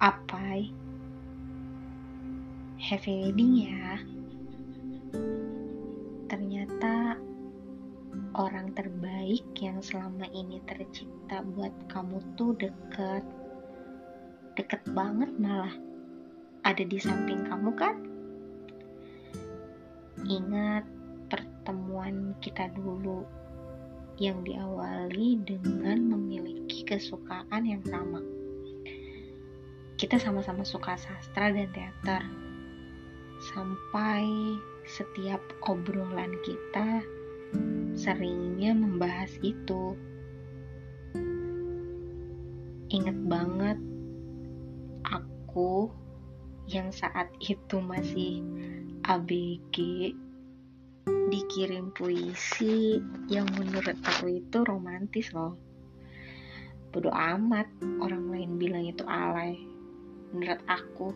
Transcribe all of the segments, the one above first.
Apai. Happy wedding ya. Ternyata Orang terbaik yang selama ini tercipta buat kamu tuh deket. Deket banget malah. Ada di samping kamu kan? Ingat pertemuan kita dulu yang diawali dengan memiliki kesukaan yang sama. Kita sama-sama suka sastra dan teater. Sampai setiap obrolan kita seringnya membahas itu. Ingat banget aku yang saat itu masih ABG dikirim puisi yang menurut aku itu romantis loh bodoh amat orang lain bilang itu alay menurut aku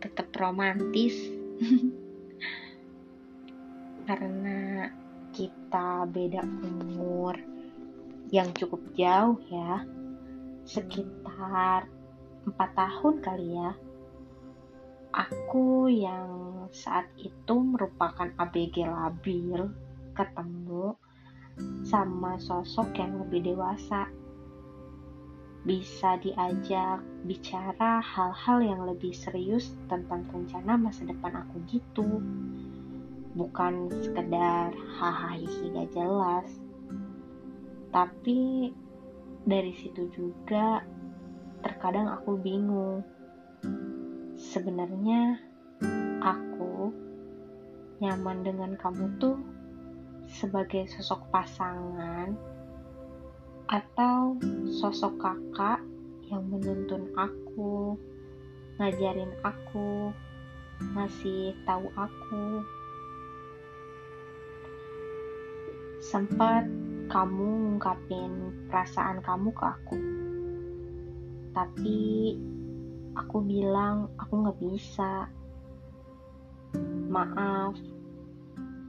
tetap romantis. Karena kita beda umur yang cukup jauh ya. Sekitar empat tahun kali ya. Aku yang saat itu merupakan ABG labil ketemu sama sosok yang lebih dewasa bisa diajak bicara hal-hal yang lebih serius tentang rencana masa depan aku gitu. Bukan sekedar hahaha gak jelas. Tapi dari situ juga terkadang aku bingung. Sebenarnya aku nyaman dengan kamu tuh sebagai sosok pasangan atau sosok kakak yang menuntun aku, ngajarin aku, ngasih tahu aku. Sempat kamu ngungkapin perasaan kamu ke aku. Tapi aku bilang aku nggak bisa Maaf,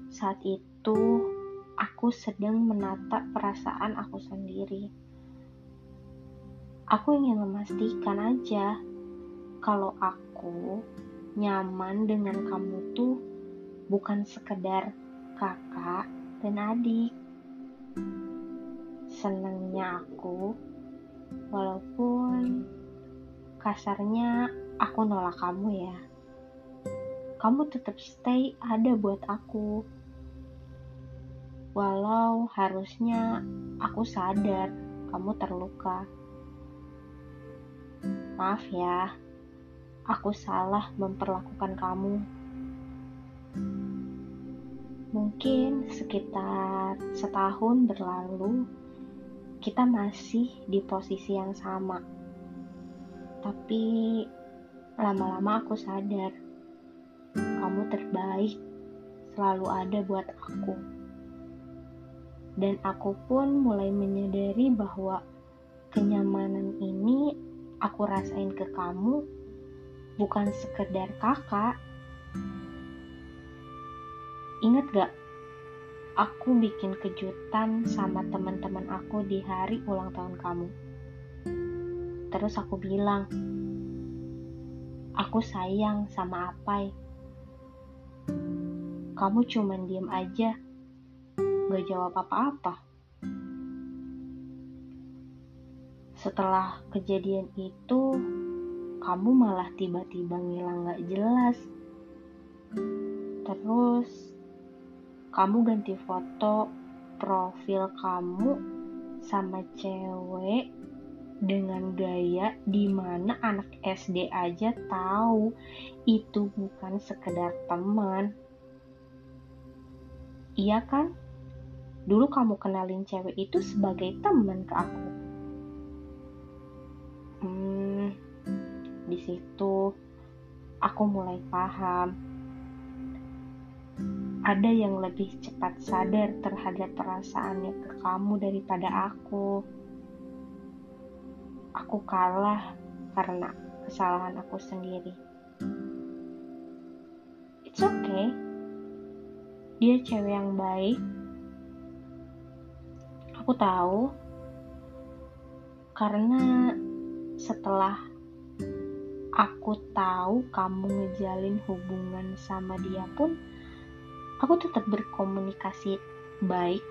saat itu aku sedang menata perasaan aku sendiri. Aku ingin memastikan aja kalau aku nyaman dengan kamu tuh bukan sekedar kakak dan adik. Senangnya aku, walaupun kasarnya aku nolak kamu ya kamu tetap stay ada buat aku. Walau harusnya aku sadar kamu terluka. Maaf ya, aku salah memperlakukan kamu. Mungkin sekitar setahun berlalu, kita masih di posisi yang sama. Tapi lama-lama aku sadar kamu terbaik selalu ada buat aku. Dan aku pun mulai menyadari bahwa kenyamanan ini aku rasain ke kamu bukan sekedar kakak. Ingat gak? Aku bikin kejutan sama teman-teman aku di hari ulang tahun kamu. Terus aku bilang, aku sayang sama Apai kamu cuman diem aja, gak jawab apa-apa. Setelah kejadian itu, kamu malah tiba-tiba ngilang gak jelas. Terus, kamu ganti foto profil kamu sama cewek dengan gaya di mana anak SD aja tahu itu bukan sekedar teman Iya kan? Dulu kamu kenalin cewek itu sebagai teman ke aku. Hmm, di situ aku mulai paham. Ada yang lebih cepat sadar terhadap perasaannya ke kamu daripada aku. Aku kalah karena kesalahan aku sendiri. It's okay dia cewek yang baik aku tahu karena setelah aku tahu kamu ngejalin hubungan sama dia pun aku tetap berkomunikasi baik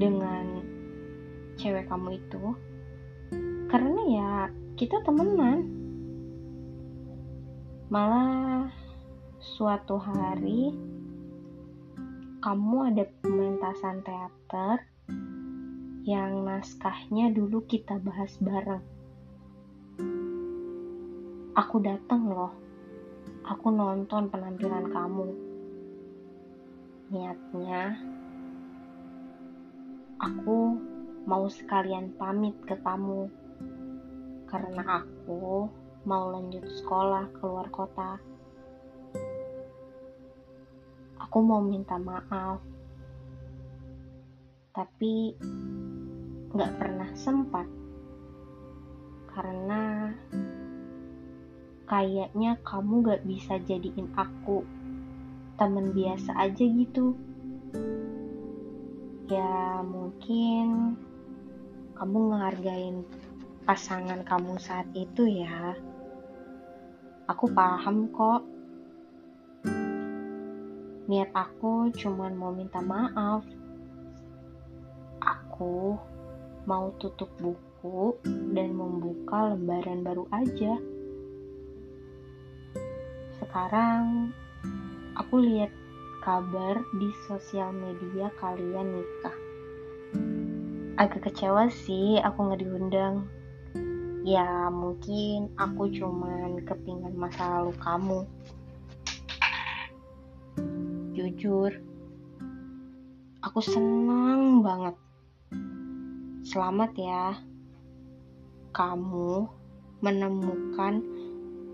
dengan cewek kamu itu. Karena ya kita temenan. Malah suatu hari kamu ada pementasan teater yang naskahnya dulu kita bahas bareng Aku datang loh. Aku nonton penampilan kamu. Niatnya, aku mau sekalian pamit ke kamu. Karena aku mau lanjut sekolah keluar kota. Aku mau minta maaf. Tapi gak pernah sempat. Karena kayaknya kamu gak bisa jadiin aku temen biasa aja gitu. Ya mungkin kamu ngehargain pasangan kamu saat itu ya. Aku paham kok. Niat aku cuman mau minta maaf. Aku mau tutup buku dan membuka lembaran baru aja sekarang aku lihat kabar di sosial media kalian nikah. Agak kecewa sih aku nggak diundang. Ya mungkin aku cuman kepingan masa lalu kamu. Jujur, aku senang banget. Selamat ya, kamu menemukan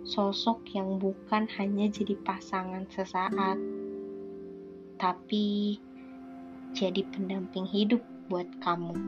sosok yang bukan hanya jadi pasangan sesaat, tapi jadi pendamping hidup buat kamu.